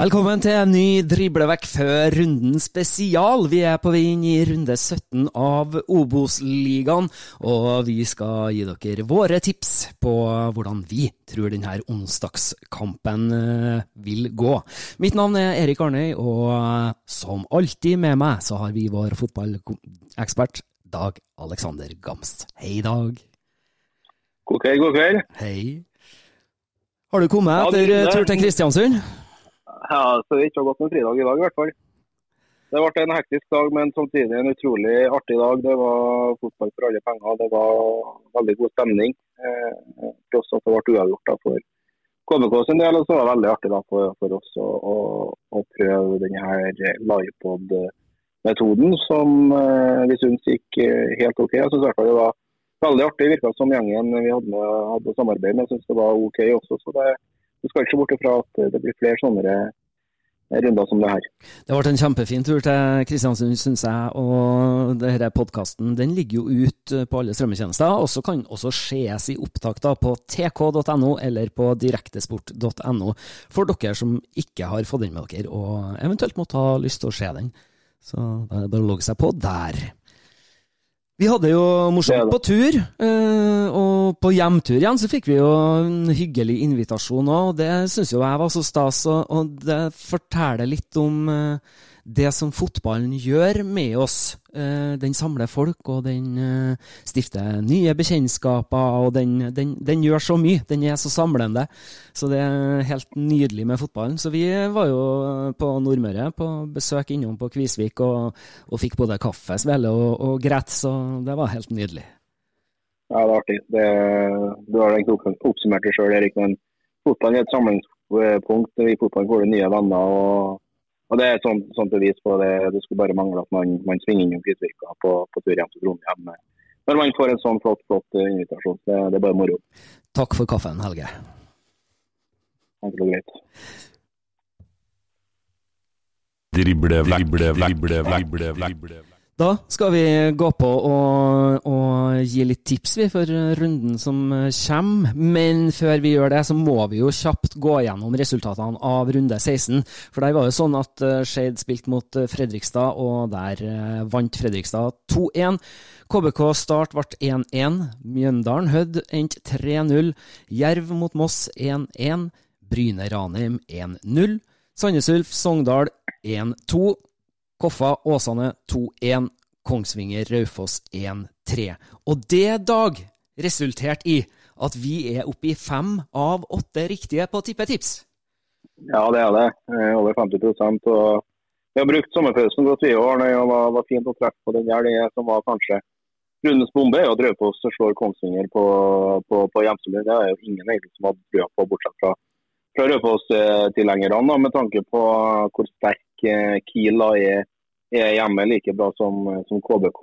Velkommen til en ny driblevekk før runden spesial. Vi er på vei inn i runde 17 av Obos-ligaen, og vi skal gi dere våre tips på hvordan vi tror denne onsdagskampen eh, vil gå. Mitt navn er Erik Arnøy, og eh, som alltid med meg så har vi vår fotballekspert Dag Alexander Gamst. Hei, Dag. God kveld, god kveld. Hei. Har du kommet etter eh, tur til Kristiansund? Ja, så det ikke har gått en fridag i dag i hvert fall. Det ble en hektisk dag, men samtidig en utrolig artig dag. Det var fotball for alle penger. Det var veldig god stemning. Eh, tross at det ble uavgjort da, for KBK sin del. Og så var det veldig artig da, for, for oss å, å, å prøve denne livepod-metoden, som eh, vi syns gikk eh, helt OK. Jeg fall det var veldig artig. Virka som gjengen vi hadde, hadde samarbeid med, syns det var OK også. så det du skal ikke se bort ifra at det blir flere sånne runder som det her. Det ble en kjempefin tur til Kristiansund, syns jeg. Og denne podkasten den ligger jo ut på alle strømmetjenester. Og så kan også sees i opptak da på tk.no eller på direktesport.no for dere som ikke har fått den med dere, og eventuelt måtte ha lyst til å se den. Så da er det bare å logge seg på der. Vi hadde jo morsomt på tur, eh, og på hjemtur igjen så fikk vi jo en hyggelig invitasjon òg, det syns jo jeg var så stas. Og, og det forteller litt om eh, det som fotballen gjør med oss. Eh, den samler folk, og den eh, stifter nye bekjentskaper, og den, den, den gjør så mye. Den er så samlende. Så det er helt nydelig med fotballen. Så vi var jo på Nordmøre på besøk innom på Kvisvik og, og fikk både kaffe, svele og, og greit, så det var helt nydelig. Ja, det er artig. Det, du har egentlig opp- oppsummert det sjøl, Erik. Men fotballen er et samlingspunkt. I fotballen får du nye venner. og og Det er et sånt, sånt bevis på det. Det skulle bare mangle at man, man svinger innom Kvisvika på, på tur hjem til Trondheim. Når man får en sånn flott flott eh, invitasjon. Det, det er bare moro. Takk for kaffen, Helge. Enkelt og greit. Driblevlekk, driblevlekk, driblevlekk, driblevlekk. Da skal vi gå på og, og gi litt tips vi for runden som kommer. Men før vi gjør det, så må vi jo kjapt gå gjennom resultatene av runde 16. For der var det sånn at eh, Skeid spilte mot eh, Fredrikstad, og der eh, vant Fredrikstad 2-1. KBK Start ble 1-1. Mjøndalen Hødd endte 3-0. Jerv mot Moss 1-1. Bryne Ranheim 1-0. Sandnes Ulf Sogndal 1-2. Koffa Åsane 2-1. Kongsvinger Raufoss 1-3. Og det, Dag, resulterte i at vi er oppe i fem av åtte riktige på tippetips. Ja, det er det. Eh, Over 50 og Vi har brukt sommerpausen godt vi år. Det var, var fint å treffe på den der. Det som var kanskje rundens bombe, er at slår Kongsvinger på, på, på Hjemselund. Det er jo ingen egentlig som hadde trua på, bortsett fra, fra Raufoss-tilhengerne. Med tanke på hvor sterk eh, Kiel er, er hjemme, like bra som, som KBK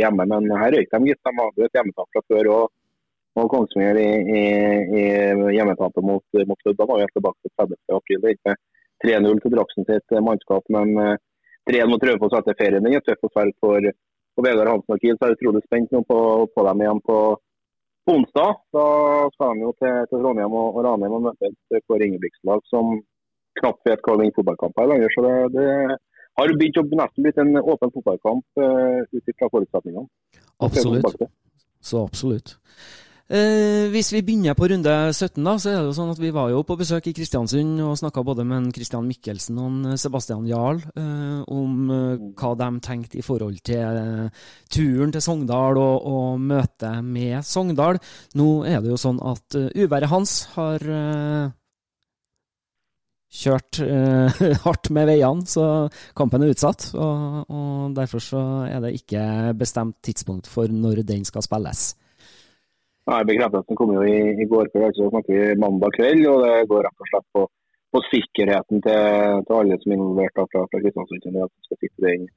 hjemme. Men her røyk de, gitt. De hadde et hjemmetap fra før. og Og Kongsvinger i, i, i hjemmetapet mot, mot Hødd, da var helt tilbake til 30. april. Med 3-0 til Draksen sitt mannskap, men eh, 3-1 mot Raufoss etter ferien er tøff fæl for, for Vegard Hansen og Kiel. Så jeg er utrolig spent nå på, på dem igjen på, på onsdag. Da skal de jo til, til Trondheim og, og Ranheim og møte et Kåre Ingebrigtsen-lag som knapt vet hva den fotballkampen er lenger. Så det, det har begynt å nesten blitt en åpen fotballkamp uh, ut fra forutsetningene. Absolutt. Så absolutt. Eh, hvis vi begynner på runde 17, da, så er det jo sånn at vi var jo på besøk i Kristiansund og snakka både med Christian Mikkelsen og Sebastian Jarl eh, om eh, hva de tenkte i forhold til eh, turen til Sogndal og, og møtet med Sogndal. Nå er det jo sånn at uværet hans har kjørt uh, hardt med veiene, så kampen er utsatt. Og, og derfor så er det ikke bestemt tidspunkt for når den skal spilles. Nei, Bekreftelsen kom jo i, i går kveld, altså snakker vi mandag kveld. og Det går rett og slett på, på sikkerheten til, til, alle som er involvert fra, fra Kristiansund. at de skal sitte den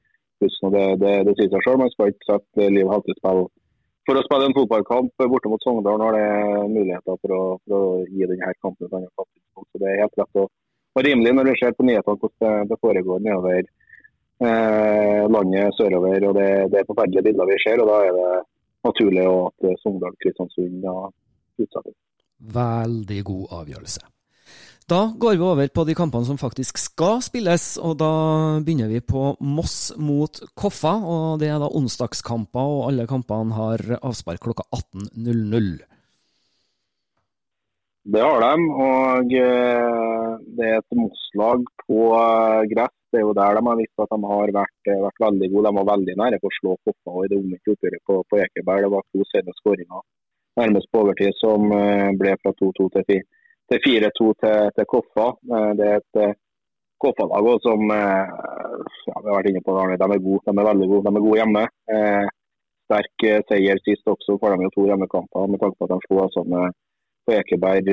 bussen. og Det, det, det sier seg selv. Man skal ikke sette liv og helse i spill for å spille en fotballkamp borte mot Sogndal det er muligheter for å, for å gi denne kampen et annet tidspunkt. Så Det er helt rett og, og rimelig når du ser på nyhetene hvordan det, foregår nedover eh, landet sørover. og Det, det er forferdelige bilder vi ser. og da er det naturlig at eh, Sogndal-Kristiansund utsettes. Veldig god avgjørelse. Da går vi over på de kampene som faktisk skal spilles, og da begynner vi på Moss mot Koffa. og Det er da onsdagskamper, og alle kampene har avspark klokka 18.00. Det har de, og eh, det er et Moss-lag på eh, gress det er jo der de har visst at de har vært, eh, vært veldig gode. De var veldig nære på å slå Koffa i det omvendte oppgjøret på, på Ekeberg. Det var to sene skåringer nærmest på overtid som eh, ble fra 2-2 til 4-2 til, til, Koffa. Eh, det er et Koffa-lag som ja, vi har vært inne på det, de er gode. De er veldig gode. De er gode hjemme. Sterk seier sist også. Får de jo to hjemmekamper med tanke på at de slo altså med på Ekeberg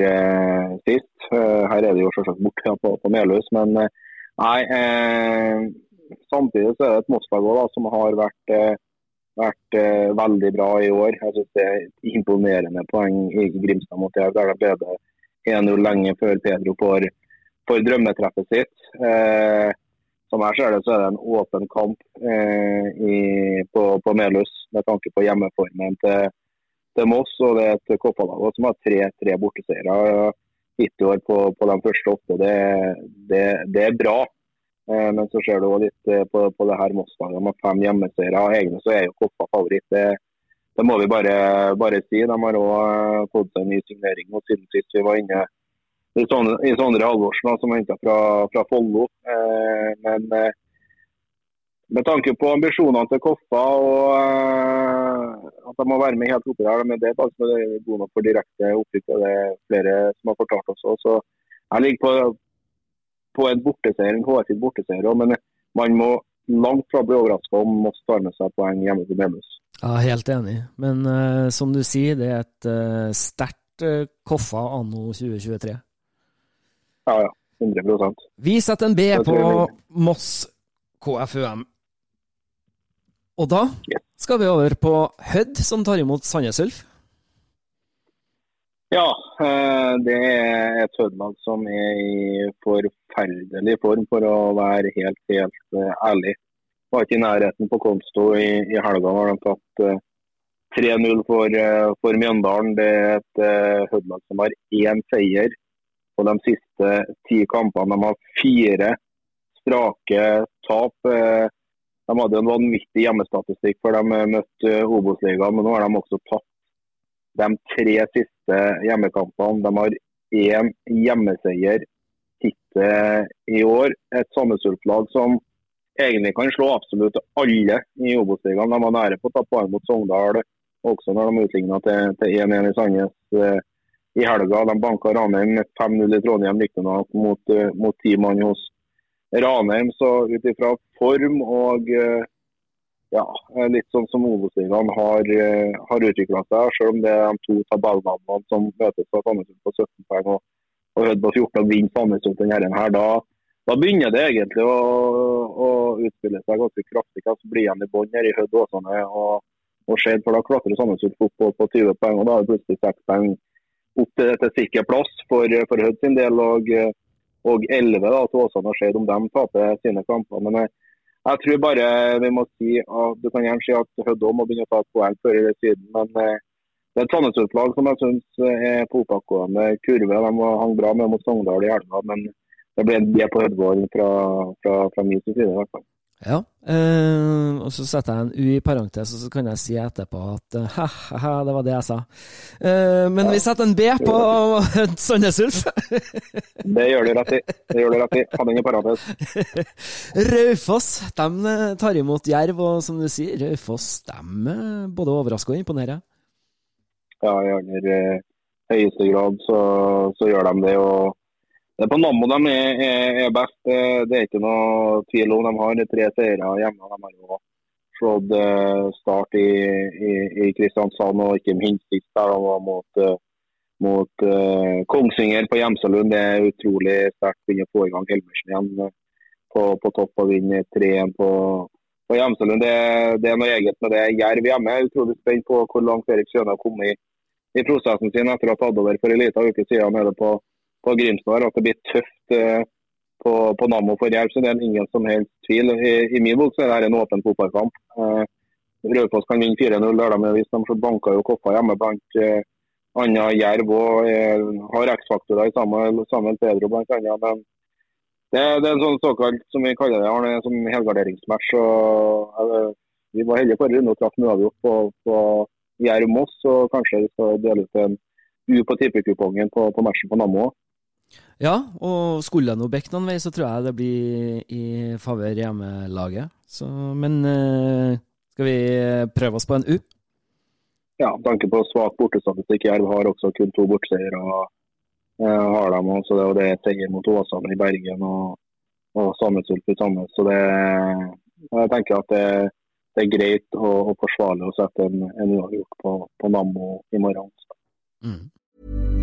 sist. Her er det jo selvsagt borte på, på Melhus, men Nei, eh, samtidig så er det et Moss-lag som har vært, eh, vært eh, veldig bra i år. Jeg synes Det er imponerende poeng i Grimstad mot Jerv, der det ble 1-0 lenge før Pedro får, får drømmetreffet sitt. Eh, som jeg ser det, så er det en åpen kamp eh, i, på, på Melhus med tanke på hjemmeformen til, til Moss. og Det er et Koppalag som har tre-tre borteseiere hittil år på, på, de første åtte. Det, det, det er bra. Eh, men så ser du også litt eh, på, på det her Moss-laget med fem hjemmeseiere. Egne så er jo Koppa favoritt. Det, det, må vi bare, bare si. De har òg eh, fått seg en ny signering og siden sist vi var inne i Sondre Halvorsen, som henta fra, fra Follo. Eh, men eh, med tanke på ambisjonene til Koffa og uh, at de må være med helt oppi der, men det er bare det er god nok for direkte opprykk. Det er flere som har fortalt oss. Så jeg ligger på, på en borteseier, en hårfin borteseier. Men man må langt fra bli overraska om Moss tar med seg poeng hjemme til Melhus. Ja, helt enig. Men uh, som du sier, det er et uh, sterkt uh, Koffa anno 2023. Ja, ja. 100 Vi setter en B på Moss KFUM. Og da skal vi over på Hødd, som tar imot Sandnes Ulf. Ja, eh, det er et Hødd-lag som er i forferdelig form, for å være helt, helt eh, ærlig. Var ikke i nærheten på Konsto i, i helga. har de tatt 3-0 eh, for, for Mjøndalen. Det er et Hødd-lag som har én seier på de siste ti kampene. De har fire strake tap. De hadde en vanvittig hjemmestatistikk før de møtte Obos-ligaen, men nå har de også tatt de tre siste hjemmekampene. De har én hjemmeseier hittil i år. Et Sandnes Ulf-lag som egentlig kan slå absolutt alle i Obos-ligaen. De var nære på å ta poeng mot Sogndal, også når de utligna til 1-1 i Sandnes eh, i helga. De banka Ranheim 5-0 i Trondheim, riktignok eh, mot ti mann hos Ranheim. Så ut ifra form og eh, ja, litt sånn som Obos-ligaen har, eh, har utvikla seg, selv om det er de to tabellnavnene som møtes på Sandnes på 17 poeng og, og Hødd på 14 og vinner Sandnesund denne her, da, da, begynner det egentlig å, å utspille seg ganske kraftig. Så blir igjen i bånn her i Hødd Åsane. og og skjedd, for da klatrer Sandnesund opp på, på 20 poeng. og Da er det plutselig 6 poeng opp til, til sikker plass for, for Hødd sin del. Og, og 11 da, til Åsane og Skeid om de taper sine kamper. Men jeg, jeg, tror bare vi må si at du kan gjerne si at Hødd må begynne å ta et poeng før eller siden. men eh, det er et Sandnes Ulf-lag som jeg syns er på oppadgående kurve. De hang bra med mot Sogndal i helga, men det ble en del på Hødvold fra, fra, fra min side. i hvert fall. Ja, Uh, og så setter jeg en U i parentes, og så kan jeg si etterpå at uh, ha-ha, det var det jeg sa. Uh, men vi setter en B på Sandnes Ulf. det gjør du rett i. Det gjør du rett i. Han den i parentes. Raufoss de eh, tar imot Jerv, og som du sier, Raufoss de eh, både overrasker og imponerer. Ja, i aller eh, høyeste grad så, så gjør de det. og på Nammo de er, er, er, best. Det er ikke noe tvil om. De har tre seire hjemme. De har jo slått uh, start i, i, i, Kristiansand og ikke minst sist der mot, var mot uh, Kongsvinger på Gjemselund. Det er utrolig sterkt å begynne å få i gang Helmersen igjen på, på topp og vinne 3-1 på, på Gjemselund. Det, det, er noe eget med det. Jerv hjemme er utrolig spent på hvor langt Erik Sjøne har kommet i, i prosessen sin etter å ha tatt over for en liten uke siden. nede på på Grimstad at det blir tøft eh, på, på Nammo for Jerv. så Det er ingen som helst tvil. I, i min bok så er det en åpen fotballkamp. Eh, Raufoss kan vinne 4-0. Det har de vist. De banka jo Koffa hjemme blant eh, andre Jerv og eh, har X-faktorer i sammen med Pedro blant annet. Men det, det, er en sånn såkalt, som vi kaller det, Arne, som helgarderingsmatch. og eh, Vi var heldige forrige runde og traff uavgjort på, på Jerv-Moss. og Kanskje vi skal dele ut en U på tippekupongen på, på matchen på Nammo. Ja, og skulle det nå bikke noen vei, så tror jeg det blir i favør hjemmelaget. Så, men uh, skal vi prøve oss på en U? Ja, tanke på svak bortestatistikk. Jerv har også kun to borteseiere. Har de også det, og det er seier mot Åsane i Bergen og, og Sandnes Ulf i Sandnes. Så det, jeg tenker at det, det er greit og, og, forsvarlig å sette en, en uavgjort på, på Nammo i morgen. Mm.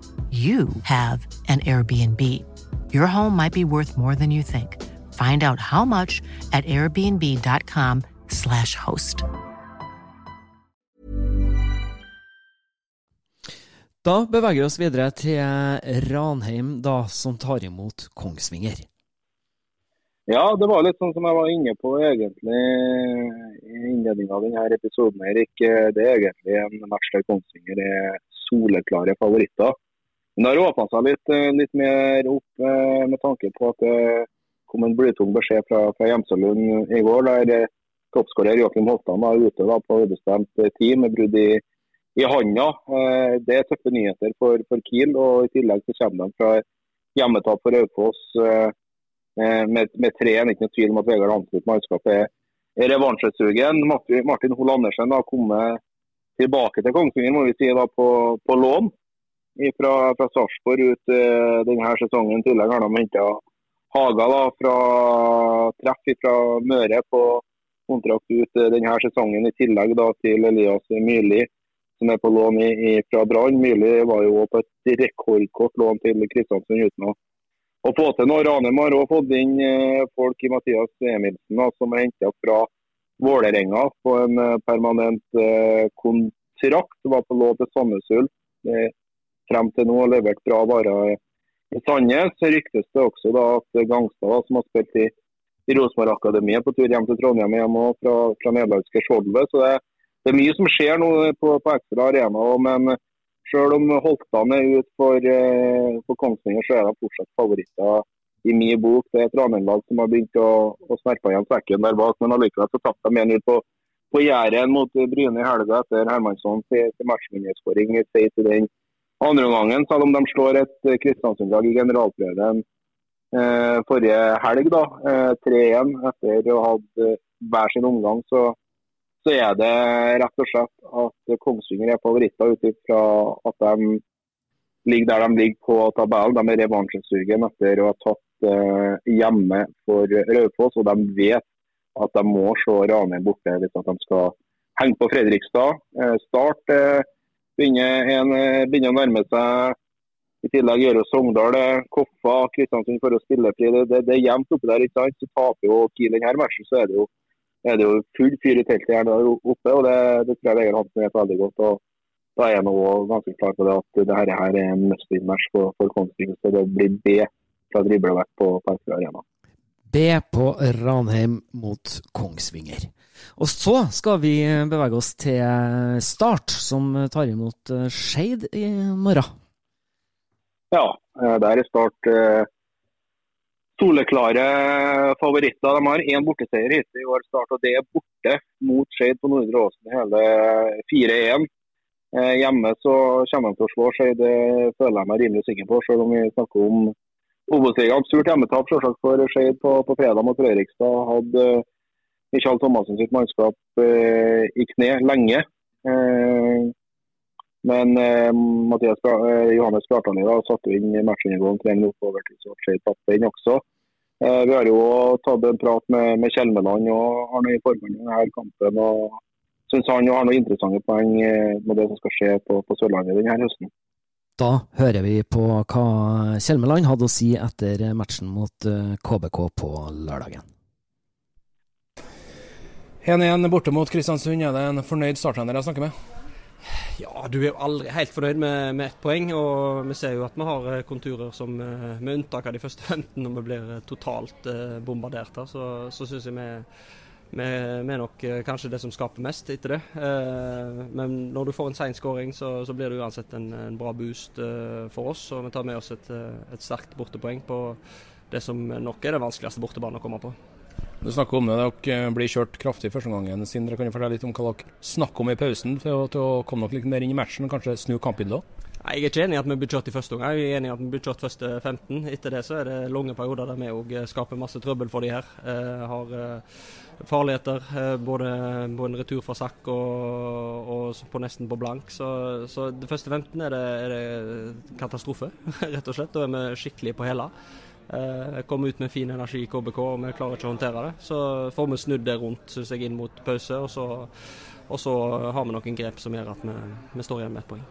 you have an Airbnb. Your home might be worth more than you think. Find out how much at airbnb.com slash host. Da beveger vi oss videre til Ranheim, da, som tar imot Kongsvinger. Ja, det var litt sånn som jeg var inne på egentlig i innledningen av denne episoden. Erik. Det er egentlig en match der Kongsvinger er soleklare favoritter. Det har åpna seg litt, eh, litt, mer opp eh, med tanke på at det kom en blytung beskjed fra, fra Gjemselund i går. der eh, Toppskårer Joakim Holtan var ute da, på ubestemt tid med brudd i, i handa. Det er tøffe nyheter for, for, Kiel. og I tillegg så kommer de fra hjemmetap for Raufoss med, med tre. Ikke noe tvil om at Vegard Hansen mannskap er, er revansjesugen. Martin Hoel Andersen har kommet tilbake til Kongsvinger må vi si da, på, på lån fra, fra Sarpsborg ut uh, denne sesongen. I tillegg har de henta Haga da, fra treff fra Møre på kontrakt ut uh, denne sesongen. I tillegg da, til Elias Myrli, som er på lån i, i, fra Brann. Myrli var jo på et rekordkort lån til Kristiansund uten å, å få til noe. Ranheim har òg fått inn uh, folk i Mathias Emilsen som er henta fra Vålerenga på en eh, permanent eh, kontrakt. Var på lov til Sandnes Ulf eh, frem til nå og levert bra varer i Sandnes. Så ryktes det også da at Gangstad, som har spilt i, i Rosenborg Akademiet, på tur hjem til Trondheim hjemme og fra, fra nederlandske Skjolve. Så det, det, er mye som skjer nå på, på Ekstra Arena. Men selv om Holtan er ute for, for Kongsvinger, så er de fortsatt favoritter i min bok. Det er et Ranheim-lag som har begynt å, å snerpe igjen sekken der bak, men allikevel så tapte de 1-0 på, på Jæren mot Bryne i helga etter Hermansson til, til matchvinnerskåring i den andre omgangen. Selv om de slår et Kristiansund-lag i generalprøven eh, forrige helg, da, eh, 3-1 etter å ha hatt eh, hver sin omgang, så, så er det rett og slett at Kongsvinger er favoritter ut ifra at de ligger der de ligger på tabellen. De er revansjesugen etter å ha tatt Eh, hjemme for Raufoss, og de vet at de må se Ranheim borte hvis de skal henge på Fredrikstad. Eh, start eh, begynner, en, begynner å nærme seg. I tillegg gjør Sogndal Koffa, Kristiansund for å spille fri. Det, det, det, er jevnt oppi der. ikke sant? Så taper jo Kiel denne matchen, så er det jo, er det jo full fyr i teltet her der oppe. og Det, det tror jeg Vegard Hansen vet veldig godt. og Da er jeg nå ganske klar på det at dette her er en must-in-match for, for Kongsvinger. Så det blir B fra driblevekt på Parkfjord Arena. B på Ranheim mot Kongsvinger. Og så skal vi bevege oss til Start, som tar imot eh, Skeid i morgen. Ja, eh, der er Start eh, soleklare favoritter. De har én borteseier hittil i år, Start, og det er borte mot Skeid på Nordre Åsen hele 4-1. Hjemme så kommer de til å slå Skeid, det føler jeg meg rimelig sikker på, selv om vi snakker om Obos-ligaen. Surt hjemmetap selvsagt for Skeid på, på, fredag mot Fredrikstad. Hadde Michael Thomassen sitt mannskap eh, i kne lenge. Eh, men Mathias Johannes Bjartali satte inn matchundergående tre minutter over til så Skeid tapte den også. vi har jo tatt en prat med, med Kjelmeland og Arne i forkant av denne kampen. og Syns han har noen interessante poeng med det som skal skje på, på Sørlandet denne høsten. Da hører vi på hva Kjelmeland hadde å si etter matchen mot KBK eh, på lørdagen. 1-1 borte mot Kristiansund. Er det en fornøyd starttrener jeg snakker med? Ja, du er jo aldri helt fornøyd med, med ett poeng. Og vi ser jo at vi har eh, konturer som, eh, med unntak av de første 15, når vi blir totalt bombardert her, så, så syns jeg vi vi, er nok eh, kanskje det som skaper mest etter det. Eh, men når du får en sein skåring, så, så, blir det uansett en, en bra boost eh, for oss. Og vi tar med oss et, et sterkt bortepoeng på det som nok er det vanskeligste bortebanen å komme på. Du snakker om det, dere blir kjørt kraftig første gangen. Sindre, kan du fortelle litt om hva dere snakker om i pausen til å, til å komme litt mer inn i matchen og kanskje snu kampbildet? Jeg er ikke enig i at vi blir kjørt i første omgang, jeg er enig i at vi blir kjørt første 15. Etter det så er det lange perioder der vi òg skaper masse trøbbel for de her. Eh, har eh, farligheter. Eh, både på en retur fra Sakk og, og, på nesten på blank. Så, så det første 15 er det, er det katastrofe, rett og slett. Da er vi skikkelig på hæla. Eh, kom ut med fin energi i KBK, og vi klarer ikke å håndtere det. Så får vi snudd det rundt synes jeg, inn mot pause, og så, og så har vi noen grep som gjør at vi, vi står igjen med ett poeng.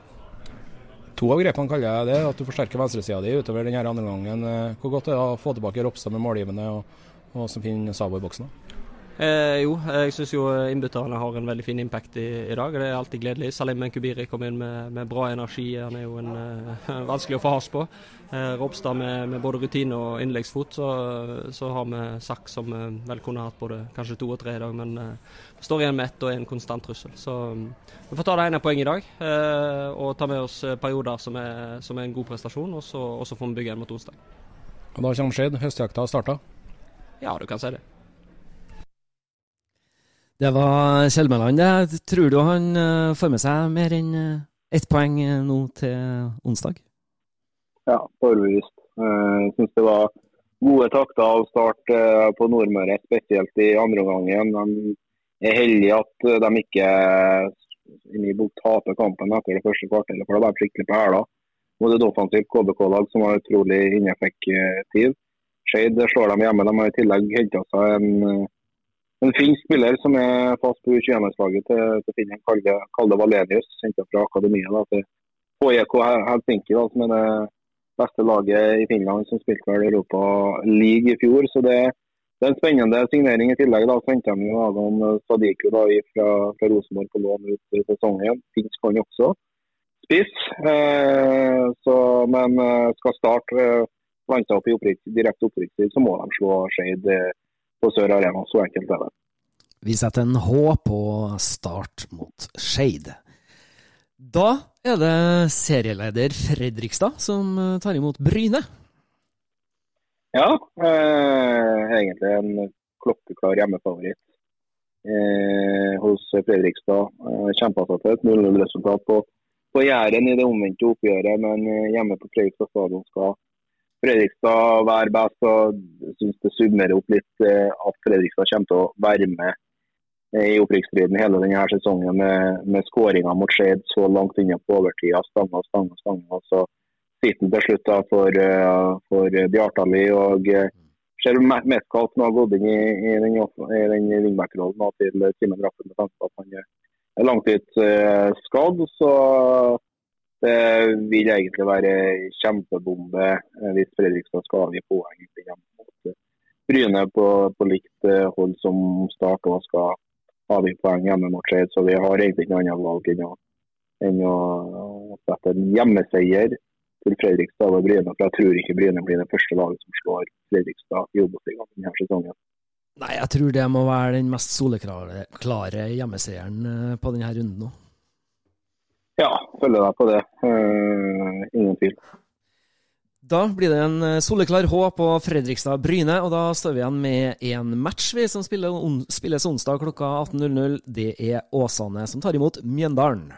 To av grepene kaller jeg det, at du forsterker venstresida di utover denne andre gangen. Eh, hvor godt er det å få tilbake Ropstad med målgivende, og, og som finner Sabo i boksen? Eh, jo, jeg syns jo innbytterne har en veldig fin impact i, i, dag. Det er alltid gledelig. Salim Kubiri kom inn med, med, bra energi. Han er jo en, eh, vanskelig å få has på. Eh, Ropstad med, med, både rutine og innleggsfot. Så, så har vi Sakk som uh, vel kunne hatt både kanskje to og tre i dag, men uh, står igjen med ett og er en konstant trussel. Så um, vi får ta det ene poenget i dag og ta med oss perioder som er, som er en god prestasjon, og så, og så får vi bygge en mot onsdag. Og Da kommer Skeid. Høstjakta har starta? Ja, du kan si det. Det var Kjellmeland, det. Tror du han uh, får med seg mer enn uh, ett poeng uh, nå til onsdag? Ja, overbevist. Jeg syns det var gode takter av start på Nordmøre, spesielt i andre omgang. De er heldige at de ikke taper kampen etter det første kvartalet, for det var skikkelig på hæla. Både et offensivt KBK-lag som var utrolig ineffektiv. Skeid slår dem hjemme. De har i tillegg henta seg en en finsk spiller som er fast på U21-laget til, til Finland, Kalle, Kalle Valenius, henta fra akademiet da, til HJK Helsinki, da, som er det beste laget i Finland som spilte vel Europa League i fjor. så det, det er en spennende signering i tillegg. da, så henter de Adam Sadiku da, fra, fra Rosenborg på lån ut i sesongen. Finsk kan også spiss. Eh, så, men eh, skal starte eh, vant opp i direkte oppriktig, så må de slå Skeid eh, på Sør Arena. Så enkelt er det. Vi setter en H på Start mot Skeid. Da er det serieleder Fredrikstad som eh, tar imot Bryne. Ja, eh, egentlig en klokkeklar hjemmefavoritt eh, hos Fredrikstad. Eh, Kjempa seg til et 0-0-resultat på, på Jæren i det omvendte oppgjøret, men eh, hjemme på Fredrikstad stadion skal Fredrikstad være best. og synes det summerer opp litt eh, at Fredrikstad kommer til å være med eh, i opprykksstriden hele denne sesongen med, med skåringer mot Skeid så langt inne på overtida. Stanga, stanga, stanga. Så sitter han til slutt for, eh, for Bjartali. og ser Metcalf nå har gått inn i, i den, wingback-rollen til Simen Raffen med tanke på at han er langtidsskadd. Så det vil egentlig være kjempebombe eh, hvis Fredrikstad skal avgi poeng mot Bryne på, på likt eh, hold som Start og skal avgi poeng hjemme mot Skeid. Så vi har egentlig ikke noe annet valg enn å, enn å sette en hjemmeseier til Fredrikstad over Bryne. For jeg tror ikke Bryne blir det første laget som slår Fredrikstad i Obos-ligaen denne sesongen. Nei, jeg tror det må være den mest soleklare klare hjemmeseieren eh, på denne runden nå. Ja, følger deg på det. Uh, ingen tvil. Da blir det en eh, soleklar H på Fredrikstad-Bryne, og da står vi igjen med én match vi som spilles onsdag klokka 18.00. Det er Åsane som tar imot Mjøndalen.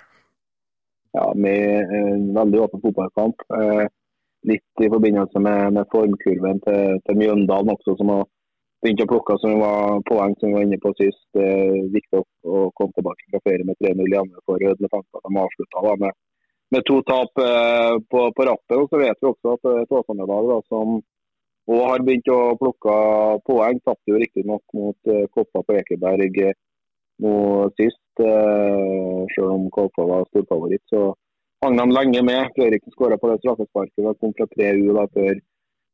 Ja, med en veldig åpen fotballkamp. Eh, litt i forbindelse med, med formkurven til, til Mjøndalen også, som har begynt å plukke som var poeng som vi var inne på sist. Det er viktig å, komme tilbake fra ferie med 3-0 hjemme for at de avslutta med, med to tap eh, på, på rappet. Og så vet vi også at et Åsane-lag som òg har begynt å plukke poeng, tapte jo riktignok mot eh, Koppa på Ekeberg eh, nå sist. Eh, selv om Koppa var storfavoritt, så hang de lenge med. Fredriksen skåra på det straffesparket og kom fra 3U da før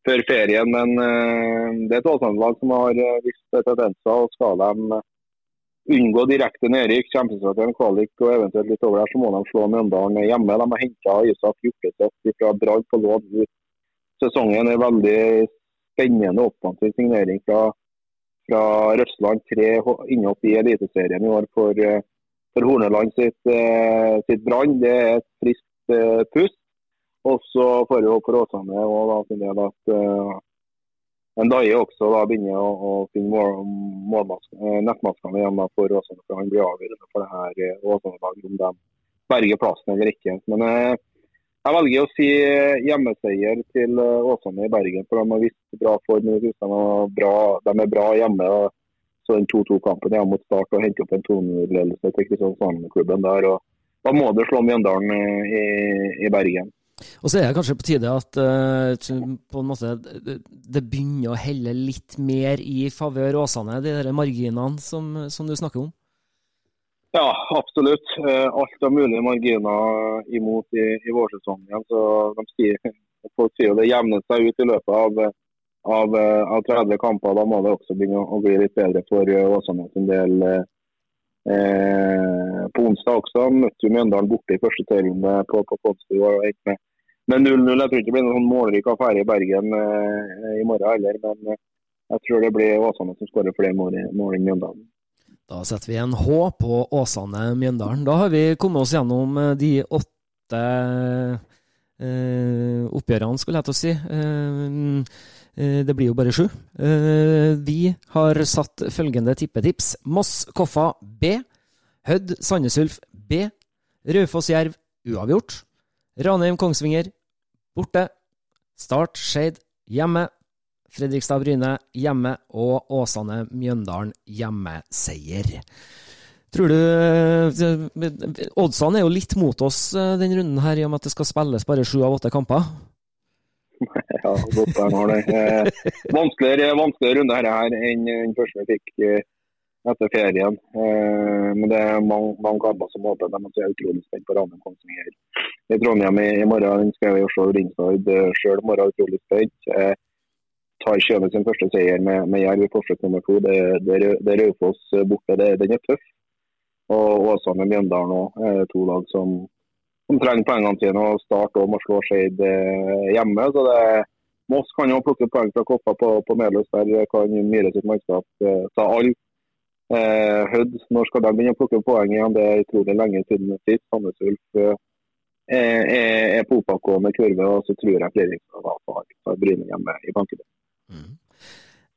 før ferien. Men uh, det er et Åsane-lag som har uh, vist tendenser. og Skal de uh, unngå direkte nedrykk, kjempestarten, kvalik og eventuelt litt over der, så må de slå Mjøndalen hjemme. De har henta Isak Hjorteseth fra drag på lån sesongen. En veldig spennende offensiv signering fra, fra Røstland 3 innhopp i Eliteserien i år for, for Horneland sitt, sitt Brann. Det er et friskt pust. Og så får vi for Åsane og da finner jeg at uh, en Daie også da begynner å, å finne mål, uh, nettmaskene igjen for Åsane. for Han blir avgjørende for det her uh, Åsane-laget om de berger plassen eller ikke. Men uh, jeg velger å si hjemmeseier til Åsane i Bergen. for De har vist bra form. De er bra, hjemme. så den 2-2-kampen hjemme mot Start og hente opp en 2-0-ledelse til Kristiansand-klubben der. og Da må du slå Mjøndalen i, i Bergen. Og så er det kanskje på tide at uh, på en måte, det begynner å helle litt mer i favør Åsane, de der marginene som, som, du snakker om? Ja, absolutt. Uh, alt av mulige marginer imot i, i vårsesongen. Så de sier, folk sier det jevner seg ut i løpet av, av, av 30 kamper. Da må det også begynne å bli litt bedre for Åsane sin del. Eh, på onsdag også møtte vi Mjøndalen borte i første serierunde på, på og gikk med med 0-0. Jeg tror ikke det blir noen målrik affære i Bergen eh, i morgen heller. Men eh, jeg tror det blir Åsane som skårer flere mål, mål enn Mjøndalen. Da setter vi en H på Åsane-Mjøndalen. Da har vi kommet oss gjennom eh, de åtte eh, oppgjørene, skulle jeg til å si. Eh, det blir jo bare sju. Eh, vi har satt følgende tippetips. Moss Koffa B. Hødd Sandnes Ulf B. Raufoss Jerv uavgjort. Ranheim Kongsvinger borte. Start Skeid hjemme. Fredrikstad Bryne hjemme. Og Åsane Mjøndalen hjemmeseier. Tror du Oddsene er jo litt mot oss den runden her, i og med at det skal spilles bare sju av åtte kamper? Ja, godt de har det. Eh, vanskeligere, vanskeligere runde her enn den første vi fikk etter ferien. Eh, men det er mange, mange kamper som håper de er utrolig spent på Ranheim Kongsvinger i Trondheim i, morgen. Den skal vi se Ringsdal sjøl i morgen, utrolig spent. Eh, tar Kjøne sin første seier med, med Jerv i forsøk nummer to. Det, det, det er Raufoss borte. Det, den er tøff. Og Åsane og Mjøndalen òg er to lag som, som trenger poengene sine. og Start og må slå Skeid eh, hjemme. så det Moss kan jo plukke poeng fra Koppa på, på Melhus. Der kan Myhre sitt mannskap eh, ta alle. Eh, Hødd, når skal de begynne å plukke poeng igjen? Det er utrolig lenge siden sist. Sandnes Ulf eh, er, er på oppadgående kurve, og så tror jeg Fredrikstad har Bryne hjemme i banken. Mm.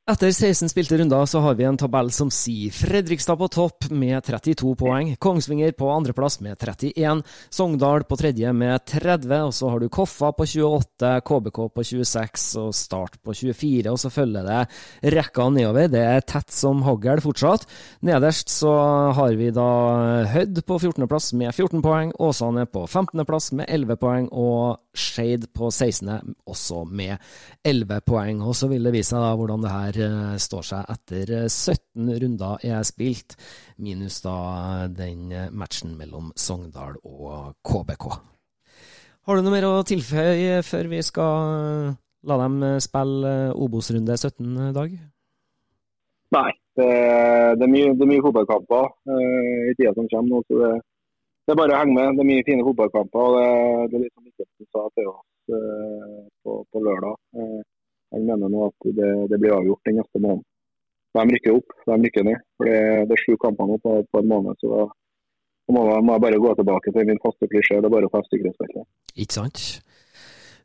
Etter 16 spilte runder så har vi en tabell som sier Fredrikstad på topp med 32 poeng, Kongsvinger på andreplass med 31, Sogndal på tredje med 30, og så har du Koffa på 28, KBK på 26 og Start på 24, og så følger det rekka nedover. Det er tett som hagl fortsatt. Nederst så har vi da Hødd på 14.-plass med 14 poeng, Åsane på 15.-plass med 11 poeng, og Skeid på 16., også med 11 poeng. Og så vil det vise seg da hvordan det her her eh, står seg etter 17 eh, runder er spilt, minus da den eh, matchen mellom Sogndal og KBK. Har du noe mer å tilføye før vi skal la dem spille Obos-runde 17, Dag? Nei, det, er mye, det er mye fotballkamper uh, i tida som kommer nå. så det, det, er bare å henge med. Det er mye fine fotballkamper. og Det, det er litt som Mikkelsen sa til oss uh, på, på, lørdag. Uh, han mener nå at det, det blir avgjort den neste måneden. De rykker opp, de rykker ned. For Det, det er sju kamper nå på, på, en måned. så da, må, må jeg bare gå tilbake til min faste klisjé. Det er bare å feste sikkerhetsbeltet. Ikke sant?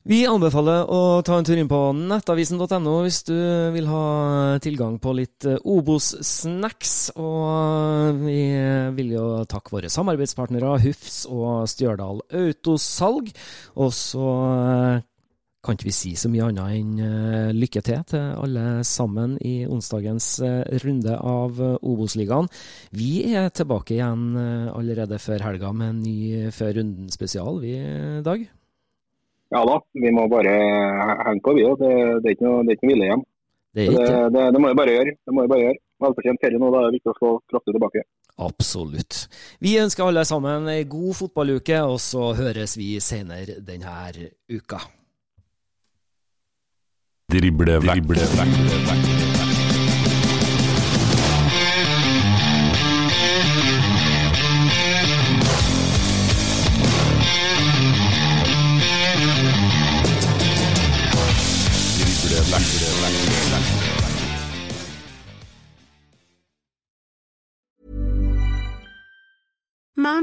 Vi anbefaler å ta en tur inn på nettavisen.no hvis du vil ha tilgang på litt eh, Obos-snacks. Og vi vil jo takke våre samarbeidspartnere Hufs og Stjørdal Autosalg. Og så eh, kan ikke vi si så mye annet enn uh, lykke til til alle sammen i onsdagens uh, runde av uh, Obos-ligaen. Vi er tilbake igjen allerede før helga med en ny Før runden-spesial, vi, Dag? Ja da, vi må bare henge på, vi òg. Det, det, er ikke noe, det hvile hjem. Det, det, det, det, må vi bare gjøre. Det må vi bare gjøre. Velfortjent ferie nå, da er det viktig å slå kraftig tilbake. Absolutt. Vi ønsker alle sammen ei god fotballuke, og så høres vi senere denne uka. Drible vekk, drible vekk, drible vekk.